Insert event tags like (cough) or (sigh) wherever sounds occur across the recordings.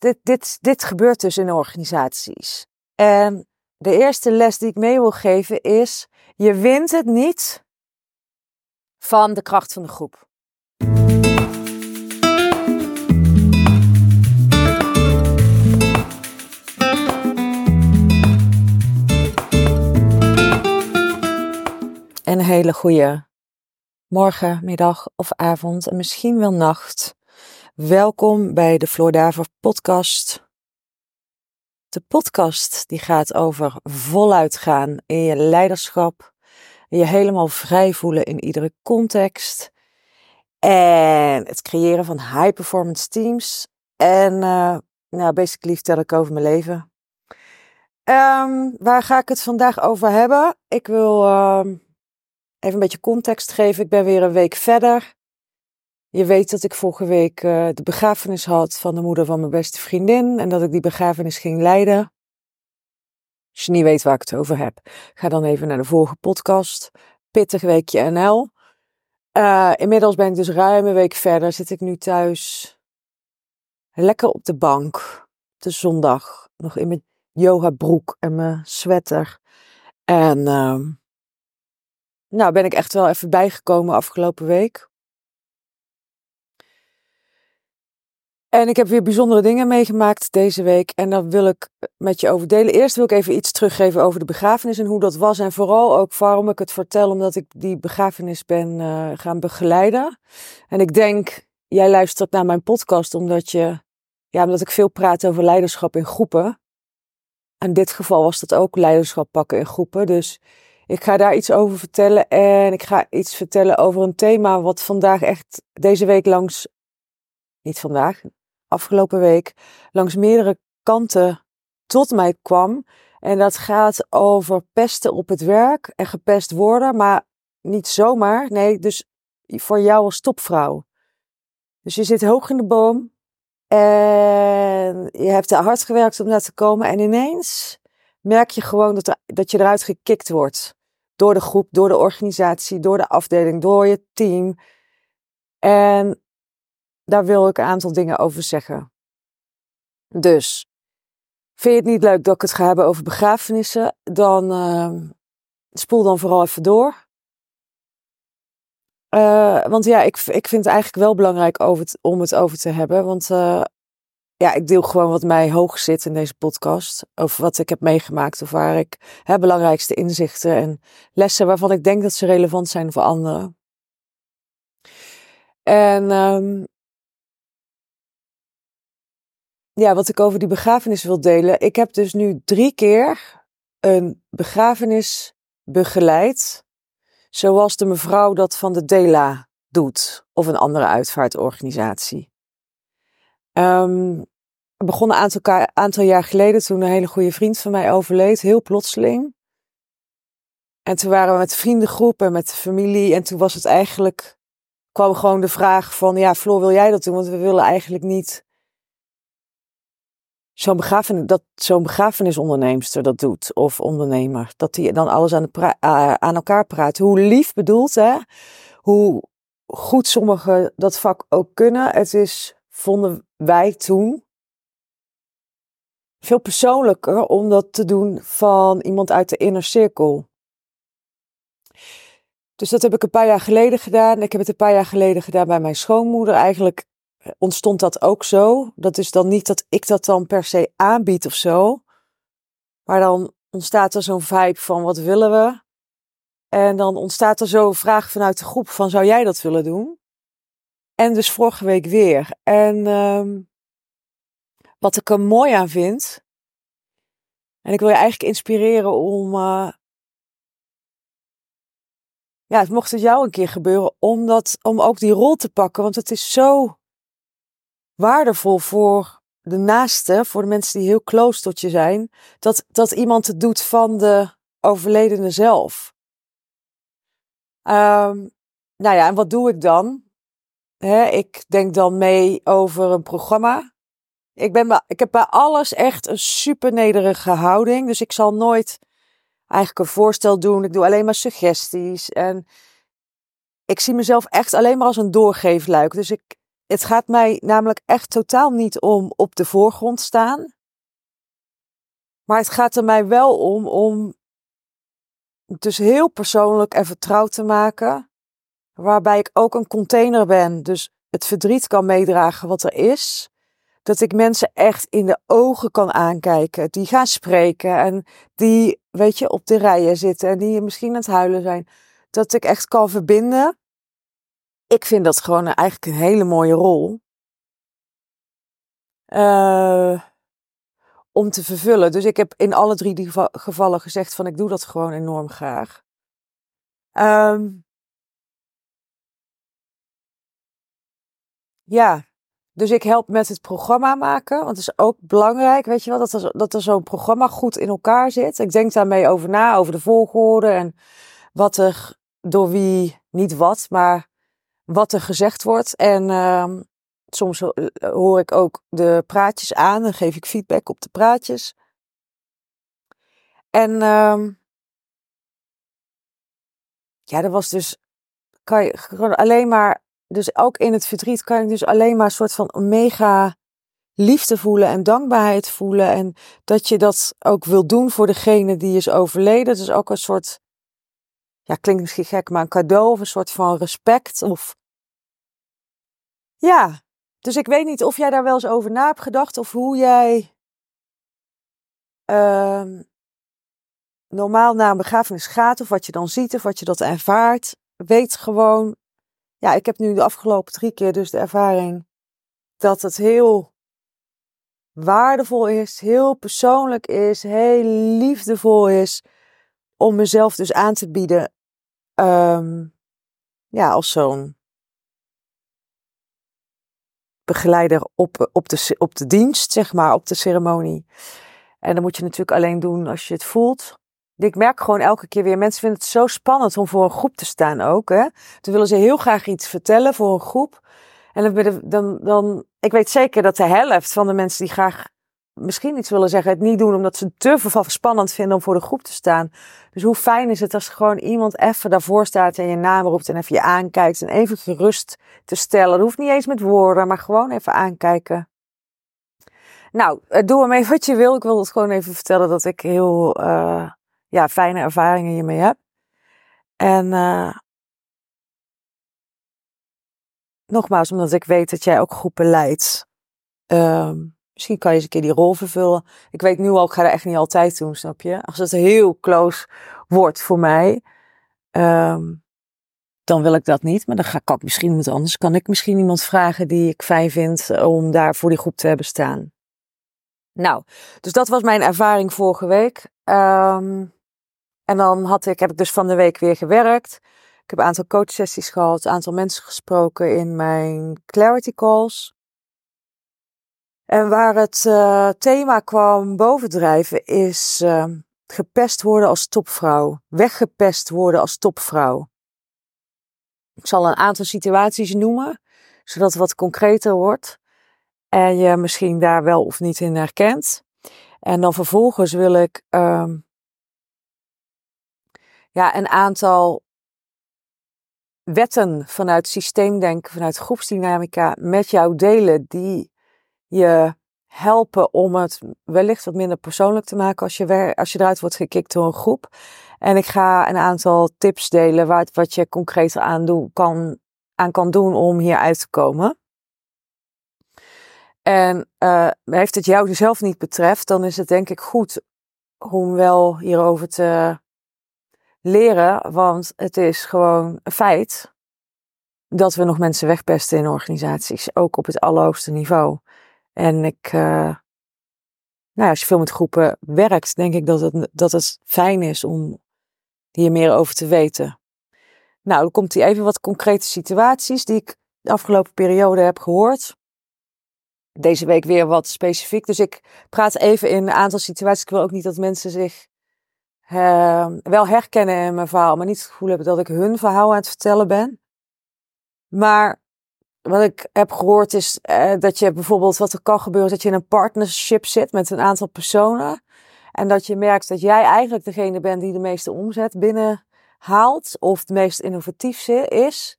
dit, dit, dit gebeurt dus in organisaties. En de eerste les die ik mee wil geven is: je wint het niet van de kracht van de groep. En een hele goede morgen, middag of avond en misschien wel nacht. Welkom bij de Floordaver podcast. De podcast die gaat over voluit gaan in je leiderschap, je helemaal vrij voelen in iedere context en het creëren van high performance teams en uh, nou basically vertel ik over mijn leven. Um, waar ga ik het vandaag over hebben? Ik wil uh, even een beetje context geven. Ik ben weer een week verder. Je weet dat ik vorige week uh, de begrafenis had van de moeder van mijn beste vriendin en dat ik die begrafenis ging leiden. Als je niet weet waar ik het over heb, ga dan even naar de vorige podcast. Pittig weekje NL. Uh, inmiddels ben ik dus ruim een week verder. Zit ik nu thuis lekker op de bank. De zondag. Nog in mijn yoga broek en mijn sweater. En uh, nou ben ik echt wel even bijgekomen afgelopen week. En ik heb weer bijzondere dingen meegemaakt deze week. En daar wil ik met je over delen. Eerst wil ik even iets teruggeven over de begrafenis en hoe dat was. En vooral ook waarom ik het vertel, omdat ik die begrafenis ben uh, gaan begeleiden. En ik denk, jij luistert naar mijn podcast omdat, je, ja, omdat ik veel praat over leiderschap in groepen. In dit geval was dat ook leiderschap pakken in groepen. Dus ik ga daar iets over vertellen. En ik ga iets vertellen over een thema wat vandaag echt deze week langs. Niet vandaag, afgelopen week langs meerdere kanten tot mij kwam. En dat gaat over pesten op het werk en gepest worden, maar niet zomaar. Nee, dus voor jou als topvrouw. Dus je zit hoog in de boom en je hebt er hard gewerkt om daar te komen. En ineens merk je gewoon dat, dat je eruit gekikt wordt. Door de groep, door de organisatie, door de afdeling, door je team. En daar wil ik een aantal dingen over zeggen. Dus, vind je het niet leuk dat ik het ga hebben over begrafenissen? Dan uh, spoel dan vooral even door. Uh, want ja, ik, ik vind het eigenlijk wel belangrijk om het over te hebben. Want uh, ja, ik deel gewoon wat mij hoog zit in deze podcast. Over wat ik heb meegemaakt. Of waar ik hè, belangrijkste inzichten en lessen waarvan ik denk dat ze relevant zijn voor anderen. En um, ja, wat ik over die begrafenis wil delen. Ik heb dus nu drie keer een begrafenis begeleid. Zoals de mevrouw dat van de Dela doet. Of een andere uitvaartorganisatie. Um, we begonnen een aantal, aantal jaar geleden toen een hele goede vriend van mij overleed. Heel plotseling. En toen waren we met de vriendengroep en met familie. En toen was het eigenlijk, kwam gewoon de vraag van, ja Floor wil jij dat doen? Want we willen eigenlijk niet zo'n begrafenis, dat zo'n begrafenisonderneemster dat doet, of ondernemer, dat die dan alles aan, aan elkaar praat. Hoe lief bedoeld, hè? Hoe goed sommigen dat vak ook kunnen. Het is, vonden wij toen, veel persoonlijker om dat te doen van iemand uit de inner cirkel. Dus dat heb ik een paar jaar geleden gedaan. Ik heb het een paar jaar geleden gedaan bij mijn schoonmoeder. Eigenlijk ontstond dat ook zo. Dat is dan niet dat ik dat dan per se aanbied of zo. Maar dan ontstaat er zo'n vibe van wat willen we? En dan ontstaat er zo'n vraag vanuit de groep van zou jij dat willen doen? En dus vorige week weer. En um, wat ik er mooi aan vind. En ik wil je eigenlijk inspireren om. Uh, ja, het mocht het jou een keer gebeuren om, dat, om ook die rol te pakken. Want het is zo waardevol voor de naaste, voor de mensen die heel close tot je zijn, dat, dat iemand het doet van de overledene zelf. Um, nou ja, en wat doe ik dan? Ik denk dan mee over een programma. Ik, ben, ik heb bij alles echt een super nederige houding. Dus ik zal nooit eigenlijk een voorstel doen. Ik doe alleen maar suggesties. En ik zie mezelf echt alleen maar als een doorgeefluik. Dus ik, het gaat mij namelijk echt totaal niet om op de voorgrond staan. Maar het gaat er mij wel om om dus heel persoonlijk en vertrouwd te maken. Waarbij ik ook een container ben. Dus het verdriet kan meedragen wat er is. Dat ik mensen echt in de ogen kan aankijken. Die gaan spreken. En die, weet je, op de rijen zitten. En die misschien aan het huilen zijn. Dat ik echt kan verbinden. Ik vind dat gewoon eigenlijk een hele mooie rol. Uh, om te vervullen. Dus ik heb in alle drie die gevallen gezegd van ik doe dat gewoon enorm graag. Um, ja, dus ik help met het programma maken. Want het is ook belangrijk, weet je wel, dat dat er zo'n programma goed in elkaar zit. Ik denk daarmee over na, over de volgorde en wat er door wie, niet wat, maar wat er gezegd wordt. En um, soms eh, hoor ik ook de praatjes aan en geef ik feedback op de praatjes. En um, ja, dat was dus, kan je gewoon alleen maar, dus ook in het verdriet kan je dus alleen maar een soort van mega liefde voelen en dankbaarheid voelen. En dat je dat ook wil doen voor degene die is overleden. Dus ook een soort, ja, klinkt misschien gek, maar een cadeau of een soort van respect. Of ja, dus ik weet niet of jij daar wel eens over na hebt gedacht of hoe jij uh, normaal naar een begrafenis gaat of wat je dan ziet of wat je dat ervaart. Weet gewoon, ja, ik heb nu de afgelopen drie keer dus de ervaring dat het heel waardevol is, heel persoonlijk is, heel liefdevol is om mezelf dus aan te bieden. Um, ja, als zo'n begeleider op, op, de, op de dienst, zeg maar, op de ceremonie. En dan moet je natuurlijk alleen doen als je het voelt. Ik merk gewoon elke keer weer, mensen vinden het zo spannend om voor een groep te staan ook. Hè? Dan willen ze heel graag iets vertellen voor een groep. En dan, dan, dan, ik weet zeker dat de helft van de mensen die graag misschien iets willen zeggen, het niet doen omdat ze het te spannend vinden om voor de groep te staan. Dus hoe fijn is het als gewoon iemand even daarvoor staat en je naam roept en even je aankijkt en even gerust te stellen. Dat hoeft niet eens met woorden, maar gewoon even aankijken. Nou, eh, doe ermee wat je wil. Ik wil het gewoon even vertellen dat ik heel uh, ja, fijne ervaringen hiermee heb. En uh, nogmaals, omdat ik weet dat jij ook groepen leidt. Um, Misschien kan je eens een keer die rol vervullen. Ik weet nu al, ik ga er echt niet altijd doen, snap je? Als het heel close wordt voor mij, um, dan wil ik dat niet. Maar dan ga, kan ik misschien iemand anders. Kan ik misschien iemand vragen die ik fijn vind om daar voor die groep te hebben staan. Nou, dus dat was mijn ervaring vorige week. Um, en dan had ik, heb ik dus van de week weer gewerkt. Ik heb een aantal coachsessies gehad, een aantal mensen gesproken in mijn clarity calls. En waar het uh, thema kwam bovendrijven is uh, gepest worden als topvrouw. Weggepest worden als topvrouw. Ik zal een aantal situaties noemen, zodat het wat concreter wordt. En je misschien daar wel of niet in herkent. En dan vervolgens wil ik uh, ja, een aantal wetten vanuit systeemdenken, vanuit groepsdynamica met jou delen die je helpen om het wellicht wat minder persoonlijk te maken als je, als je eruit wordt gekikt door een groep. En ik ga een aantal tips delen wat, wat je concreet aan, doen, kan, aan kan doen om hier uit te komen. En uh, heeft het jou zelf niet betreft, dan is het denk ik goed om wel hierover te leren. Want het is gewoon een feit dat we nog mensen wegpesten in organisaties, ook op het allerhoogste niveau. En ik, uh, nou als je veel met groepen werkt, denk ik dat het, dat het fijn is om hier meer over te weten. Nou, dan komt hier even wat concrete situaties die ik de afgelopen periode heb gehoord. Deze week weer wat specifiek. Dus ik praat even in een aantal situaties. Ik wil ook niet dat mensen zich uh, wel herkennen in mijn verhaal, maar niet het gevoel hebben dat ik hun verhaal aan het vertellen ben. Maar wat ik heb gehoord is uh, dat je bijvoorbeeld, wat er kan gebeuren, dat je in een partnership zit met een aantal personen. En dat je merkt dat jij eigenlijk degene bent die de meeste omzet binnenhaalt of het meest innovatief is.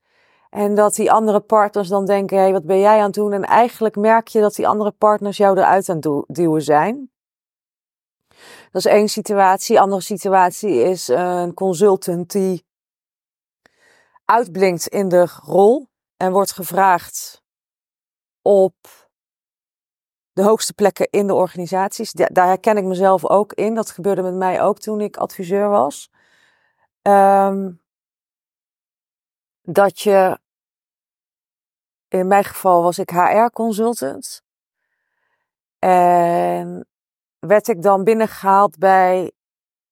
En dat die andere partners dan denken, hé, hey, wat ben jij aan het doen? En eigenlijk merk je dat die andere partners jou eruit aan het duwen zijn. Dat is één situatie. Andere situatie is een consultant die uitblinkt in de rol en wordt gevraagd op de hoogste plekken in de organisaties. Daar herken ik mezelf ook in. Dat gebeurde met mij ook toen ik adviseur was. Um, dat je, in mijn geval was ik HR-consultant. En werd ik dan binnengehaald bij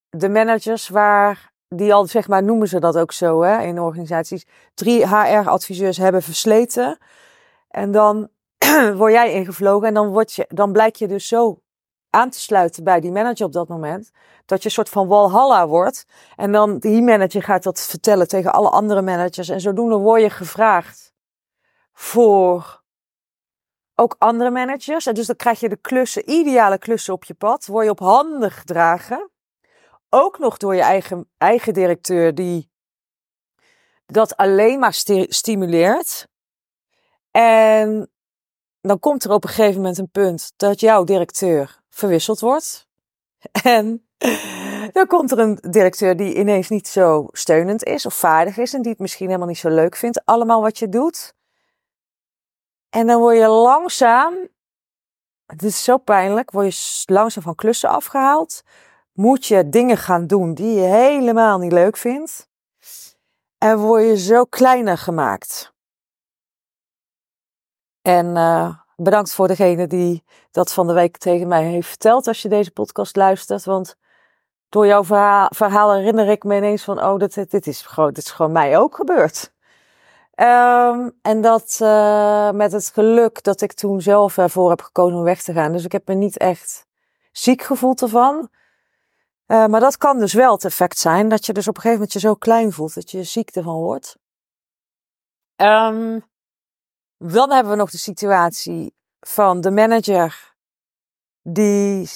de managers waar, die al, zeg maar, noemen ze dat ook zo hè, in organisaties, drie HR-adviseurs hebben versleten. En dan (clears throat) word jij ingevlogen en dan, word je, dan blijk je dus zo aan te sluiten bij die manager op dat moment. Dat je een soort van walhalla wordt. En dan die manager gaat dat vertellen tegen alle andere managers. En zodoende word je gevraagd voor ook andere managers. En dus dan krijg je de klussen, ideale klussen op je pad. Word je op handen gedragen. Ook nog door je eigen, eigen directeur die dat alleen maar stimuleert. En dan komt er op een gegeven moment een punt dat jouw directeur verwisseld wordt. (laughs) En dan komt er een directeur die ineens niet zo steunend is of vaardig is en die het misschien helemaal niet zo leuk vindt, allemaal wat je doet. En dan word je langzaam, het is zo pijnlijk, word je langzaam van klussen afgehaald. Moet je dingen gaan doen die je helemaal niet leuk vindt. En word je zo kleiner gemaakt. En uh, bedankt voor degene die dat van de week tegen mij heeft verteld als je deze podcast luistert. Want door jouw verhaal, herinner ik me ineens van, oh, dit, dit, is, gewoon, dit is gewoon mij ook gebeurd. Um, en dat uh, met het geluk dat ik toen zelf ervoor heb gekozen om weg te gaan. Dus ik heb me niet echt ziek gevoeld ervan. Uh, maar dat kan dus wel het effect zijn dat je dus op een gegeven moment je zo klein voelt dat je ziek ervan wordt. Um, dan hebben we nog de situatie van de manager. Die,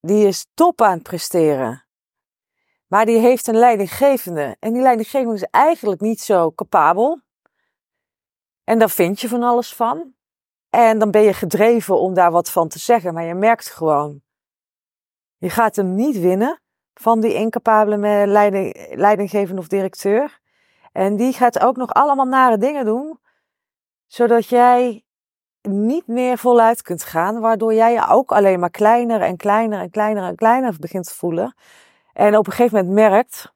die is top aan het presteren. Maar die heeft een leidinggevende. En die leidinggevende is eigenlijk niet zo capabel. En daar vind je van alles van. En dan ben je gedreven om daar wat van te zeggen. Maar je merkt gewoon, je gaat hem niet winnen van die incapabele leiding, leidinggevende of directeur. En die gaat ook nog allemaal nare dingen doen zodat jij niet meer voluit kunt gaan, waardoor jij je ook alleen maar kleiner en kleiner en kleiner en kleiner begint te voelen. En op een gegeven moment merkt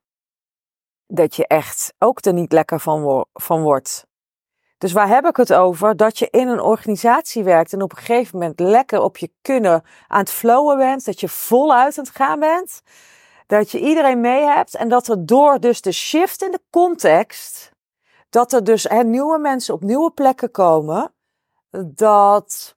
dat je echt ook er niet lekker van, van wordt. Dus waar heb ik het over? Dat je in een organisatie werkt en op een gegeven moment lekker op je kunnen aan het flowen bent, dat je voluit aan het gaan bent, dat je iedereen mee hebt en dat er door dus de shift in de context dat er dus hè, nieuwe mensen op nieuwe plekken komen, dat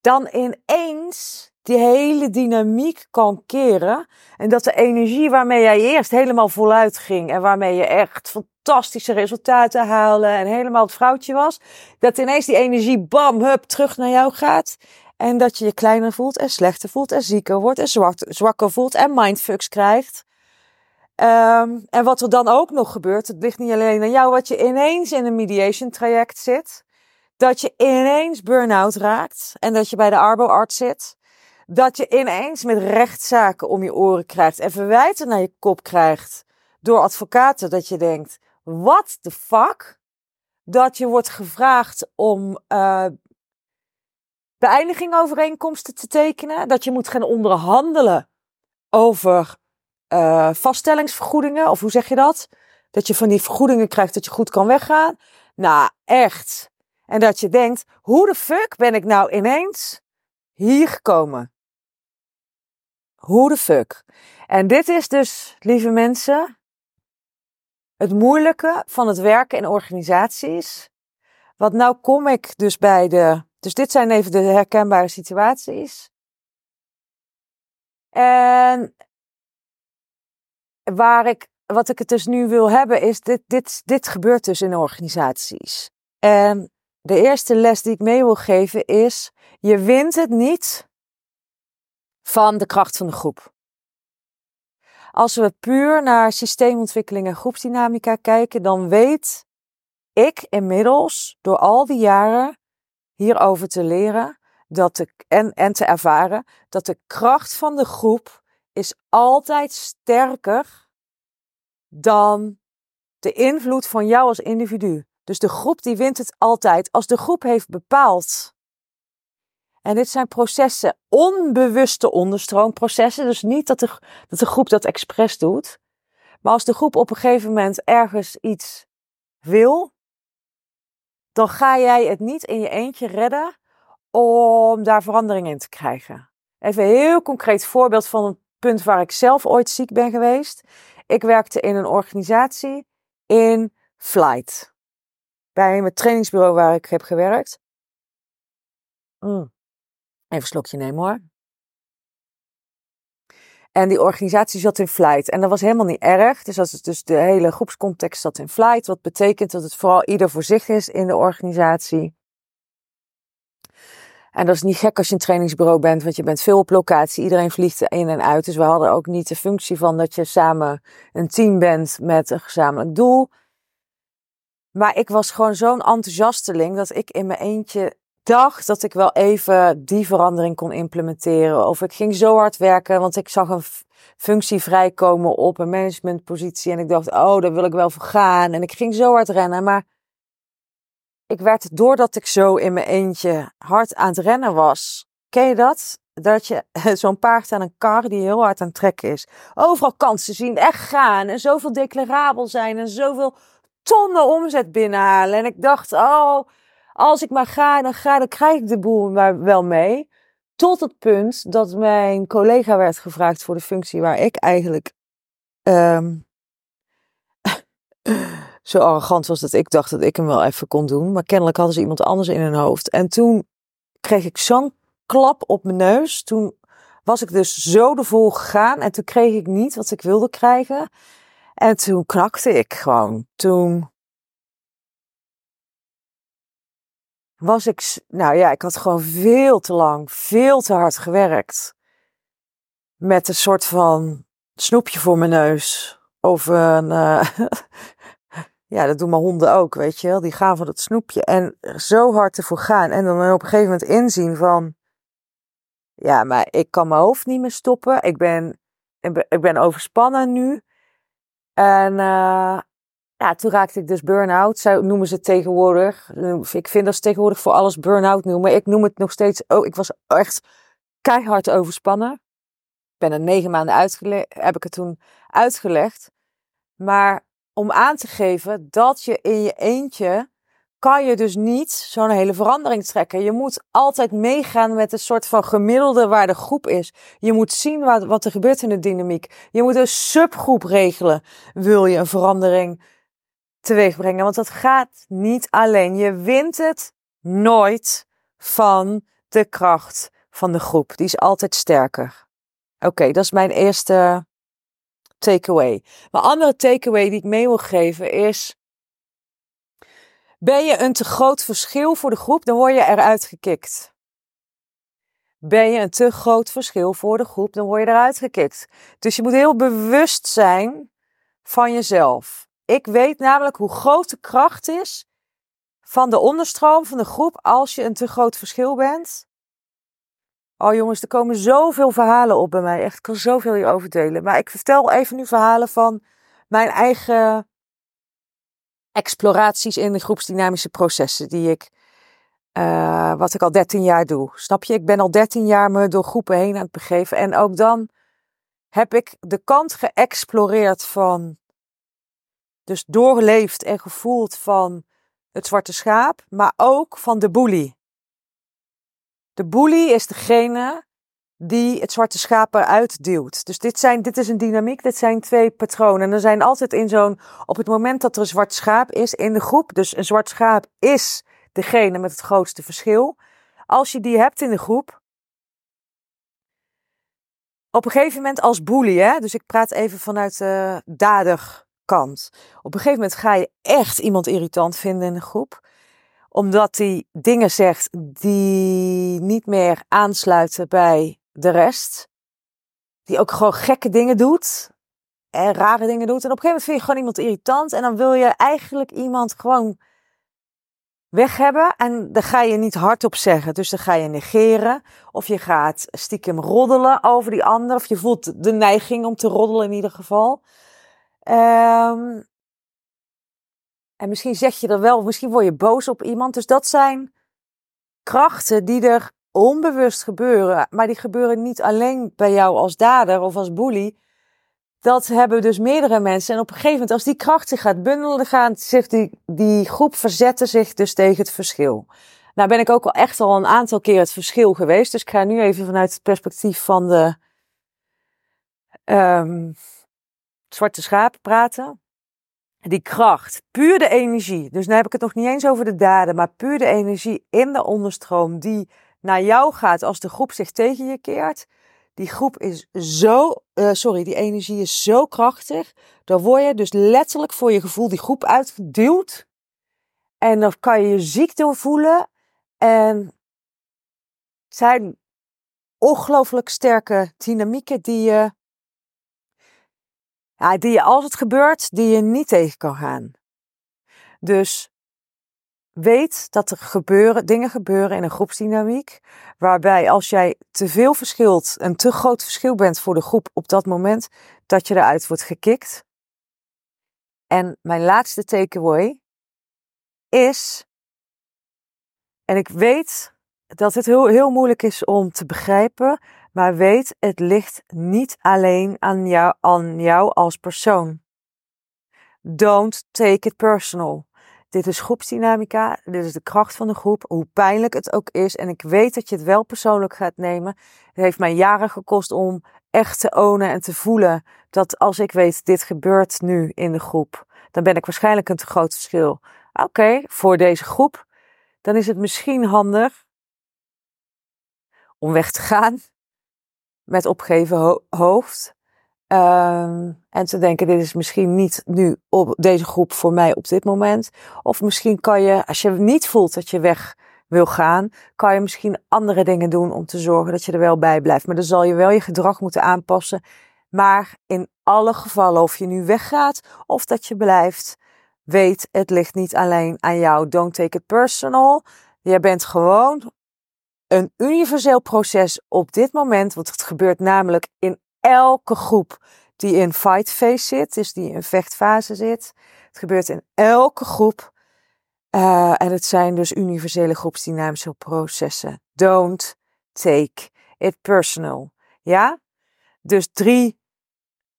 dan ineens die hele dynamiek kan keren. En dat de energie waarmee jij eerst helemaal voluit ging en waarmee je echt fantastische resultaten haalde en helemaal het vrouwtje was, dat ineens die energie bam, hup, terug naar jou gaat. En dat je je kleiner voelt en slechter voelt en zieker wordt en zwakker voelt en mindfucks krijgt. Um, en wat er dan ook nog gebeurt, het ligt niet alleen aan jou, wat je ineens in een mediation traject zit. Dat je ineens burn-out raakt en dat je bij de arboarts zit. Dat je ineens met rechtszaken om je oren krijgt en verwijten naar je kop krijgt door advocaten. Dat je denkt, what the fuck? Dat je wordt gevraagd om uh, beëindiging te tekenen. Dat je moet gaan onderhandelen over uh, vaststellingsvergoedingen, of hoe zeg je dat? Dat je van die vergoedingen krijgt dat je goed kan weggaan. Nou, echt. En dat je denkt, hoe de fuck ben ik nou ineens hier gekomen? Hoe de fuck? En dit is dus, lieve mensen, het moeilijke van het werken in organisaties. Want nou kom ik dus bij de. Dus dit zijn even de herkenbare situaties. En waar ik, wat ik het dus nu wil hebben, is dit, dit, dit gebeurt dus in organisaties. En de eerste les die ik mee wil geven is, je wint het niet van de kracht van de groep. Als we puur naar systeemontwikkeling en groepsdynamica kijken, dan weet ik inmiddels, door al die jaren hierover te leren dat de, en, en te ervaren, dat de kracht van de groep is altijd sterker dan de invloed van jou als individu. Dus de groep die wint het altijd. Als de groep heeft bepaald. En dit zijn processen, onbewuste onderstroomprocessen. Dus niet dat de, dat de groep dat expres doet. Maar als de groep op een gegeven moment ergens iets wil, dan ga jij het niet in je eentje redden om daar verandering in te krijgen. Even een heel concreet voorbeeld van een punt waar ik zelf ooit ziek ben geweest. Ik werkte in een organisatie in Flight. Bij mijn trainingsbureau waar ik heb gewerkt. Mm. Even een slokje nemen hoor. En die organisatie zat in flight. En dat was helemaal niet erg. Dus, dat is dus de hele groepscontext zat in flight. Wat betekent dat het vooral ieder voor zich is in de organisatie. En dat is niet gek als je een trainingsbureau bent, want je bent veel op locatie. Iedereen vliegt in en uit. Dus we hadden ook niet de functie van dat je samen een team bent met een gezamenlijk doel. Maar ik was gewoon zo'n enthousiasteling dat ik in mijn eentje dacht dat ik wel even die verandering kon implementeren. Of ik ging zo hard werken, want ik zag een functie vrijkomen op een managementpositie. En ik dacht, oh, daar wil ik wel voor gaan. En ik ging zo hard rennen. Maar ik werd, doordat ik zo in mijn eentje hard aan het rennen was. Ken je dat? Dat je (laughs) zo'n paard aan een kar die heel hard aan het trekken is. Overal kansen zien, echt gaan. En zoveel declarabel zijn. En zoveel tonnen omzet binnenhalen. En ik dacht, oh, als ik maar ga, dan ga, dan krijg ik de boel maar wel mee. Tot het punt dat mijn collega werd gevraagd voor de functie waar ik eigenlijk um, (laughs) zo arrogant was dat ik dacht dat ik hem wel even kon doen. Maar kennelijk hadden ze iemand anders in hun hoofd. En toen kreeg ik zo'n klap op mijn neus. Toen was ik dus zo ervoor gegaan en toen kreeg ik niet wat ik wilde krijgen. En toen knakte ik gewoon. Toen was ik, nou ja, ik had gewoon veel te lang, veel te hard gewerkt. Met een soort van snoepje voor mijn neus. Of een, uh, (laughs) ja, dat doen mijn honden ook, weet je wel. Die gaan van het snoepje. En zo hard ervoor gaan. En dan op een gegeven moment inzien van, ja, maar ik kan mijn hoofd niet meer stoppen. Ik ben, ik ben overspannen nu. En uh, ja, toen raakte ik dus burn-out. Zo noemen ze tegenwoordig. Ik vind dat ze tegenwoordig voor alles burn-out noemen. Ik noem het nog steeds. Oh, ik was echt keihard overspannen. Ik ben er negen maanden uitgelegd. Heb ik het toen uitgelegd. Maar om aan te geven dat je in je eentje kan je dus niet zo'n hele verandering trekken. Je moet altijd meegaan met een soort van gemiddelde waar de groep is. Je moet zien wat, wat er gebeurt in de dynamiek. Je moet een subgroep regelen. Wil je een verandering teweeg brengen? Want dat gaat niet alleen. Je wint het nooit van de kracht van de groep. Die is altijd sterker. Oké, dat is mijn eerste takeaway. Mijn andere takeaway die ik mee wil geven is ben je een te groot verschil voor de groep, dan word je eruit gekikt. Ben je een te groot verschil voor de groep, dan word je eruit gekikt. Dus je moet heel bewust zijn van jezelf. Ik weet namelijk hoe groot de kracht is van de onderstroom van de groep als je een te groot verschil bent. Oh jongens, er komen zoveel verhalen op bij mij. Echt, ik kan zoveel hierover delen. Maar ik vertel even nu verhalen van mijn eigen exploraties in de groepsdynamische processen die ik, uh, wat ik al 13 jaar doe. Snap je? Ik ben al 13 jaar me door groepen heen aan het begeven. En ook dan heb ik de kant geëxploreerd van, dus doorleefd en gevoeld van het zwarte schaap, maar ook van de bully. De bully is degene die het zwarte schaap eruit duwt. Dus dit, zijn, dit is een dynamiek, dit zijn twee patronen. En er zijn altijd in zo'n, op het moment dat er een zwart schaap is in de groep, dus een zwart schaap is degene met het grootste verschil. Als je die hebt in de groep, op een gegeven moment als bully, hè, dus ik praat even vanuit de dader Op een gegeven moment ga je echt iemand irritant vinden in de groep omdat hij dingen zegt die niet meer aansluiten bij de rest. Die ook gewoon gekke dingen doet. En rare dingen doet. En op een gegeven moment vind je gewoon iemand irritant. En dan wil je eigenlijk iemand gewoon weg hebben en daar ga je niet hardop zeggen. Dus dan ga je negeren of je gaat stiekem roddelen over die ander of je voelt de neiging om te roddelen in ieder geval. Um, en misschien zeg je er wel, misschien word je boos op iemand. Dus dat zijn krachten die er onbewust gebeuren. Maar die gebeuren niet alleen bij jou als dader of als bully. Dat hebben dus meerdere mensen. En op een gegeven moment, als die kracht zich gaat bundelen, gaan zich die, die groep verzetten zich dus tegen het verschil. Nou ben ik ook al echt al een aantal keer het verschil geweest. Dus ik ga nu even vanuit het perspectief van de um, zwarte schaap praten die kracht, puur de energie. Dus nu heb ik het nog niet eens over de daden, maar puur de energie in de onderstroom die naar jou gaat als de groep zich tegen je keert. Die groep is zo, uh, sorry, die energie is zo krachtig. Dan word je dus letterlijk voor je gevoel die groep uitgeduwd. En dan kan je je ziek doorvoelen. En zijn ongelooflijk sterke dynamieken die je die je als het gebeurt, die je niet tegen kan gaan. Dus weet dat er gebeuren, dingen gebeuren in een groepsdynamiek, waarbij als jij te veel verschilt, een te groot verschil bent voor de groep op dat moment, dat je eruit wordt gekikt. En mijn laatste takeaway is, en ik weet dat het heel, heel moeilijk is om te begrijpen, maar weet, het ligt niet alleen aan jou, aan jou als persoon. Don't take it personal. Dit is groepsdynamica, dit is de kracht van de groep, hoe pijnlijk het ook is. En ik weet dat je het wel persoonlijk gaat nemen. Het heeft mij jaren gekost om echt te ownen en te voelen dat als ik weet, dit gebeurt nu in de groep, dan ben ik waarschijnlijk een te groot verschil. Oké, voor deze groep, dan is het misschien handig om weg te gaan met opgeven hoofd. Um, en te denken, dit is misschien niet nu op deze groep voor mij op dit moment. Of misschien kan je, als je niet voelt dat je weg wil gaan, kan je misschien andere dingen doen om te zorgen dat je er wel bij blijft. Maar dan zal je wel je gedrag moeten aanpassen. Maar in alle gevallen, of je nu weggaat of dat je blijft, weet, het ligt niet alleen aan jou. Don't take it personal. Je bent gewoon een universeel proces op dit moment, want het gebeurt namelijk in elke groep die in fight phase zit, dus die in vechtfase zit. Het gebeurt in elke groep. Uh, en het zijn dus universele groepsdynamische processen. Don't take it personal. Ja? Dus drie,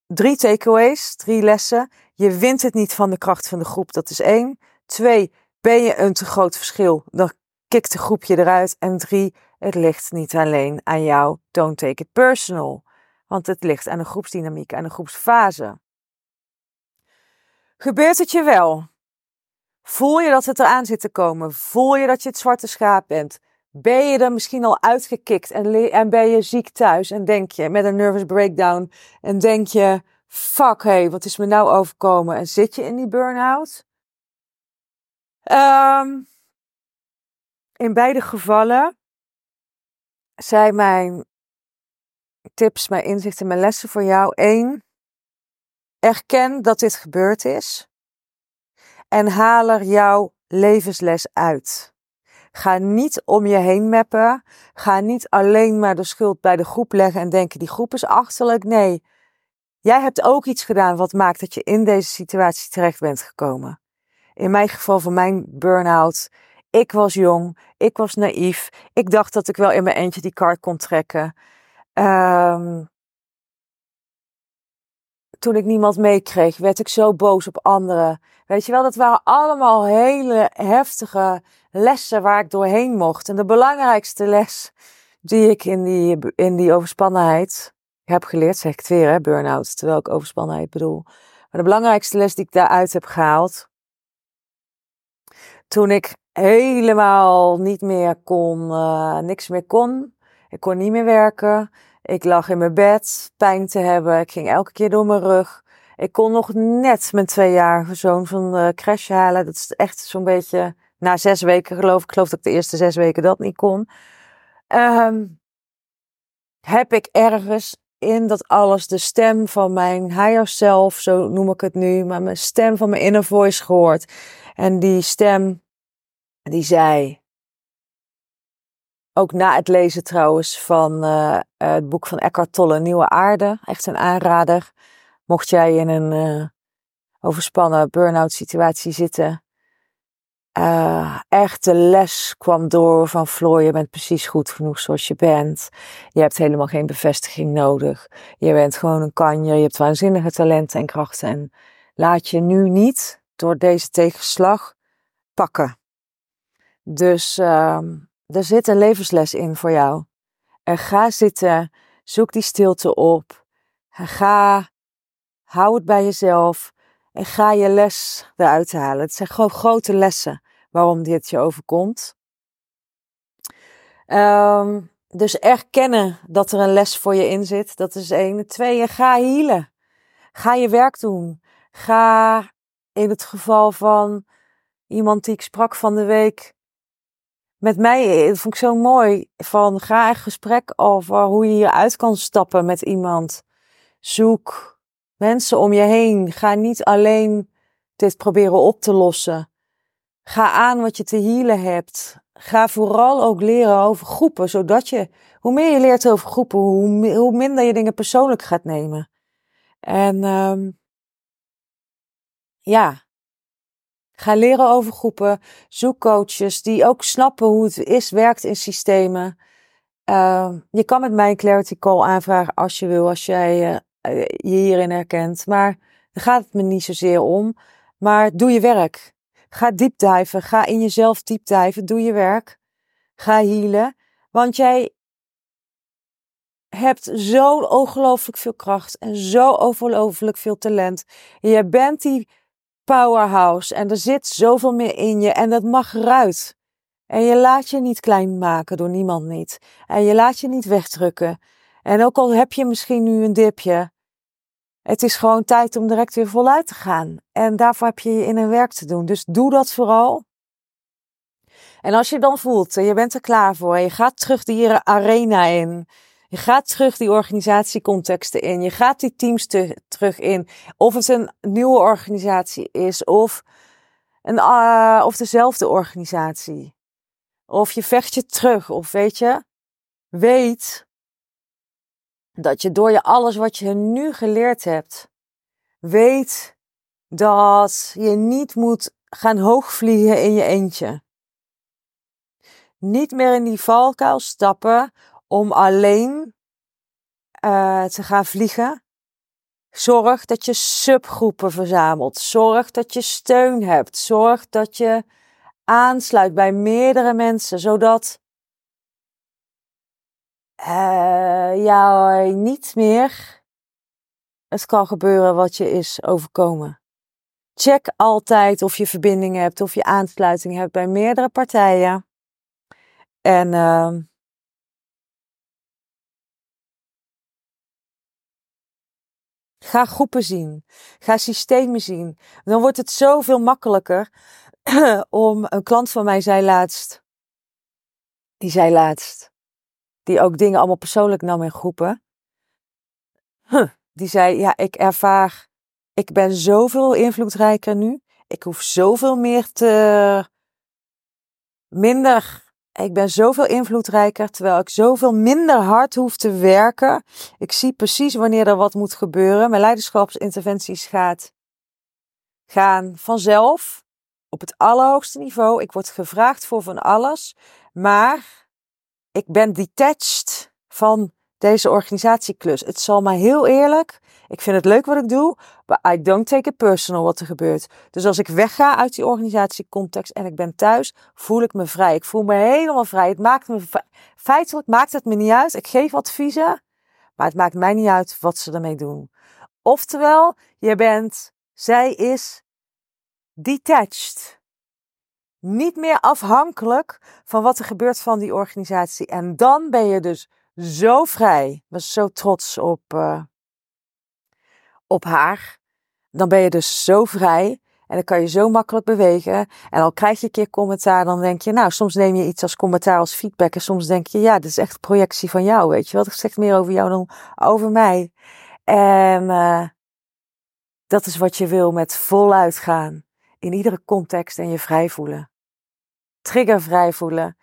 drie takeaways, drie lessen. Je wint het niet van de kracht van de groep, dat is één. Twee, ben je een te groot verschil, dan kikt de groepje eruit. En drie, het ligt niet alleen aan jou. Don't take it personal. Want het ligt aan de groepsdynamiek, aan de groepsfase. Gebeurt het je wel? Voel je dat het eraan zit te komen? Voel je dat je het zwarte schaap bent? Ben je er misschien al uitgekikt en, en ben je ziek thuis en denk je met een nervous breakdown en denk je, fuck hé, hey, wat is me nou overkomen? En zit je in die burn-out? Um, in beide gevallen zijn mijn tips, mijn inzichten, mijn lessen voor jou. Eén, erken dat dit gebeurd is. En haal er jouw levensles uit. Ga niet om je heen mappen. Ga niet alleen maar de schuld bij de groep leggen en denken die groep is achterlijk. Nee, jij hebt ook iets gedaan wat maakt dat je in deze situatie terecht bent gekomen. In mijn geval van mijn burn-out ik was jong, ik was naïef. Ik dacht dat ik wel in mijn eentje die kaart kon trekken. Um, toen ik niemand meekreeg, werd ik zo boos op anderen. Weet je wel, dat waren allemaal hele heftige lessen waar ik doorheen mocht. En de belangrijkste les die ik in die, in die overspannenheid heb geleerd, zeg ik het weer, burn-out, terwijl ik overspannenheid bedoel. Maar de belangrijkste les die ik daaruit heb gehaald, toen ik helemaal niet meer kon, uh, niks meer kon. Ik kon niet meer werken. Ik lag in mijn bed, pijn te hebben. Ik ging elke keer door mijn rug. Ik kon nog net mijn tweejarige zoon van de crash halen. Dat is echt zo'n beetje na zes weken geloof ik. Ik geloof dat ik de eerste zes weken dat niet kon. Um, heb ik ergens in dat alles de stem van mijn higher self, zo noem ik het nu, maar mijn stem van mijn inner voice gehoord. En die stem die zei, ook na het lezen trouwens van uh, het boek van Eckhart Tolle, Nieuwe Aarde, echt een aanrader. Mocht jij in een uh, overspannen burn-out situatie zitten, uh, echt de les kwam door van Floor, je bent precies goed genoeg zoals je bent. Je hebt helemaal geen bevestiging nodig. Je bent gewoon een kanjer, je hebt waanzinnige talenten en krachten. En laat je nu niet door deze tegenslag pakken. Dus uh, er zit een levensles in voor jou. En ga zitten, zoek die stilte op. Ga, hou het bij jezelf en ga je les eruit halen. Het zijn gewoon grote lessen waarom dit je overkomt. Um, dus erkennen dat er een les voor je in zit. Dat is één. Tweeën, ga healen. Ga je werk doen. Ga in het geval van iemand die ik sprak van de week met mij, dat vond ik zo mooi, van ga een gesprek over hoe je hieruit kan stappen met iemand. Zoek mensen om je heen. Ga niet alleen dit proberen op te lossen. Ga aan wat je te healen hebt. Ga vooral ook leren over groepen, zodat je, hoe meer je leert over groepen, hoe, hoe minder je dingen persoonlijk gaat nemen. En um, ja, ga leren over groepen. Zoek coaches die ook snappen hoe het is, werkt in systemen. Uh, je kan met mij een clarity call aanvragen als je wil, als jij uh, je hierin herkent. Maar daar gaat het me niet zozeer om. Maar doe je werk. Ga diepdijven. Ga in jezelf diepdijven. Doe je werk. Ga healen. Want jij hebt zo ongelooflijk veel kracht en zo ongelooflijk veel talent. Je bent die powerhouse en er zit zoveel meer in je en dat mag eruit. En je laat je niet klein maken door niemand niet. En je laat je niet wegdrukken. En ook al heb je misschien nu een dipje, het is gewoon tijd om direct weer voluit te gaan. En daarvoor heb je je in een werk te doen. Dus doe dat vooral. En als je dan voelt, en je bent er klaar voor, en je gaat terug die arena in. Je gaat terug die organisatiecontexten in. Je gaat die teams te, terug in. Of het een nieuwe organisatie is, of, een, uh, of dezelfde organisatie. Of je vecht je terug, of weet je, weet dat je door je alles wat je nu geleerd hebt, weet dat je niet moet gaan hoogvliegen in je eentje. Niet meer in die valkuil stappen om alleen uh, te gaan vliegen. Zorg dat je subgroepen verzamelt. Zorg dat je steun hebt. Zorg dat je aansluit bij meerdere mensen, zodat uh, jou niet meer het kan gebeuren wat je is overkomen. Check altijd of je verbinding hebt, of je aansluiting hebt bij meerdere partijen. En uh, ga groepen zien. Ga systemen zien. Dan wordt het zoveel makkelijker (clears throat) om een klant van mij zei laatst. Die zei laatst die ook dingen allemaal persoonlijk nam in groepen. Die zei, ja, ik ervaar, ik ben zoveel invloedrijker nu. Ik hoef zoveel meer te, minder, ik ben zoveel invloedrijker, terwijl ik zoveel minder hard hoef te werken. Ik zie precies wanneer er wat moet gebeuren. Mijn leiderschapsinterventies gaat, gaan vanzelf op het allerhoogste niveau. Ik word gevraagd voor van alles, maar ik ben detached van deze organisatieklus. Het zal maar heel eerlijk. Ik vind het leuk wat ik doe, but I don't take it personal wat er gebeurt. Dus als ik wegga uit die organisatiecontext en ik ben thuis, voel ik me vrij. Ik voel me helemaal vrij. Het maakt me, feitelijk maakt het me niet uit. Ik geef adviezen, maar het maakt mij niet uit wat ze ermee doen. Oftewel, je bent, zij is detached niet meer afhankelijk van wat er gebeurt van die organisatie. En dan ben je dus zo vrij. Ik was zo trots op, uh, op haar. Dan ben je dus zo vrij. En dan kan je zo makkelijk bewegen. En al krijg je een keer commentaar, dan denk je, nou, soms neem je iets als commentaar, als feedback. En soms denk je, ja, dit is echt projectie van jou, weet je wat? Ik zeg meer over jou dan over mij. En uh, dat is wat je wil met voluit gaan. In iedere context en je vrij voelen. triggervrij voelen.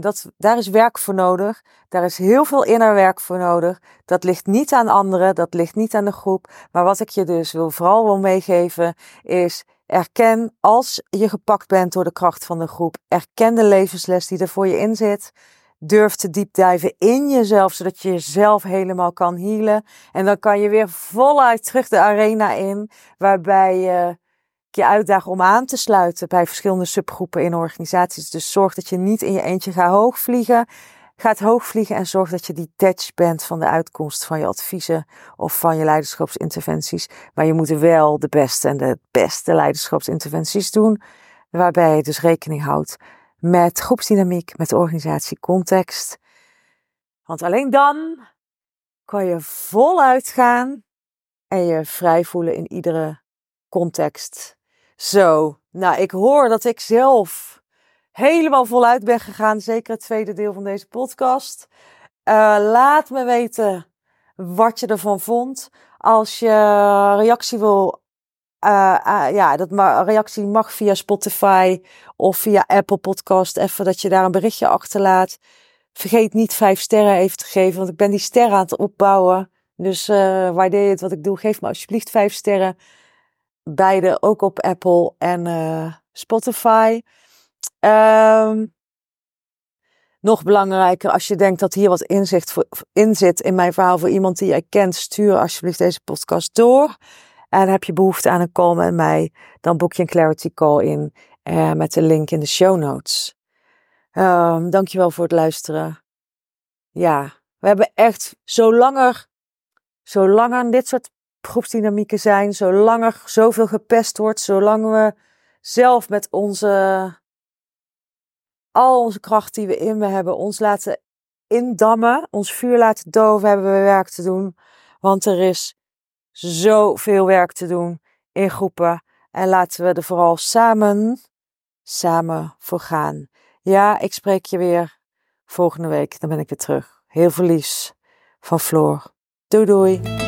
Dat, daar is werk voor nodig. Daar is heel veel innerwerk voor nodig. Dat ligt niet aan anderen, dat ligt niet aan de groep. Maar wat ik je dus wil, vooral wil meegeven is erken als je gepakt bent door de kracht van de groep. Erken de levensles die er voor je in zit. Durf te diepdijven in jezelf, zodat je jezelf helemaal kan healen. En dan kan je weer voluit terug de arena in, waarbij je je uitdaagt om aan te sluiten bij verschillende subgroepen in organisaties. Dus zorg dat je niet in je eentje gaat hoogvliegen. Gaat hoogvliegen en zorg dat je detached bent van de uitkomst van je adviezen of van je leiderschapsinterventies. Maar je moet wel de beste en de beste leiderschapsinterventies doen. Waarbij je dus rekening houdt met groepsdynamiek, met organisatiecontext. Want alleen dan kan je voluit gaan en je vrij voelen in iedere context. Zo, nou ik hoor dat ik zelf helemaal voluit ben gegaan. Zeker het tweede deel van deze podcast. Uh, laat me weten wat je ervan vond. Als je reactie wil, uh, uh, ja, dat ma reactie mag via Spotify of via Apple Podcast. Even dat je daar een berichtje achterlaat. Vergeet niet vijf sterren even te geven, want ik ben die sterren aan het opbouwen. Dus waardeer je het wat ik doe, geef me alsjeblieft vijf sterren. Beide ook op Apple en uh, Spotify. Um, nog belangrijker, als je denkt dat hier wat inzicht voor, in zit in mijn verhaal voor iemand die jij kent, stuur alsjeblieft deze podcast door. En heb je behoefte aan een call met mij, dan boek je een clarity call in uh, met de link in de show notes. Um, dankjewel voor het luisteren. Ja, we hebben echt, zolang zolang er dit soort groepsdynamieken zijn, zolang er zoveel gepest wordt, zolang we zelf met onze, al onze kracht die we in me hebben, ons laten indammen, ons vuur laten doven, hebben we werk te doen. Want er is zoveel werk te doen in groepen. En laten we er vooral samen, samen voor gaan. Ja, ik spreek je weer volgende week. Dan ben ik weer terug. Heel veel van Floor. Doei doei.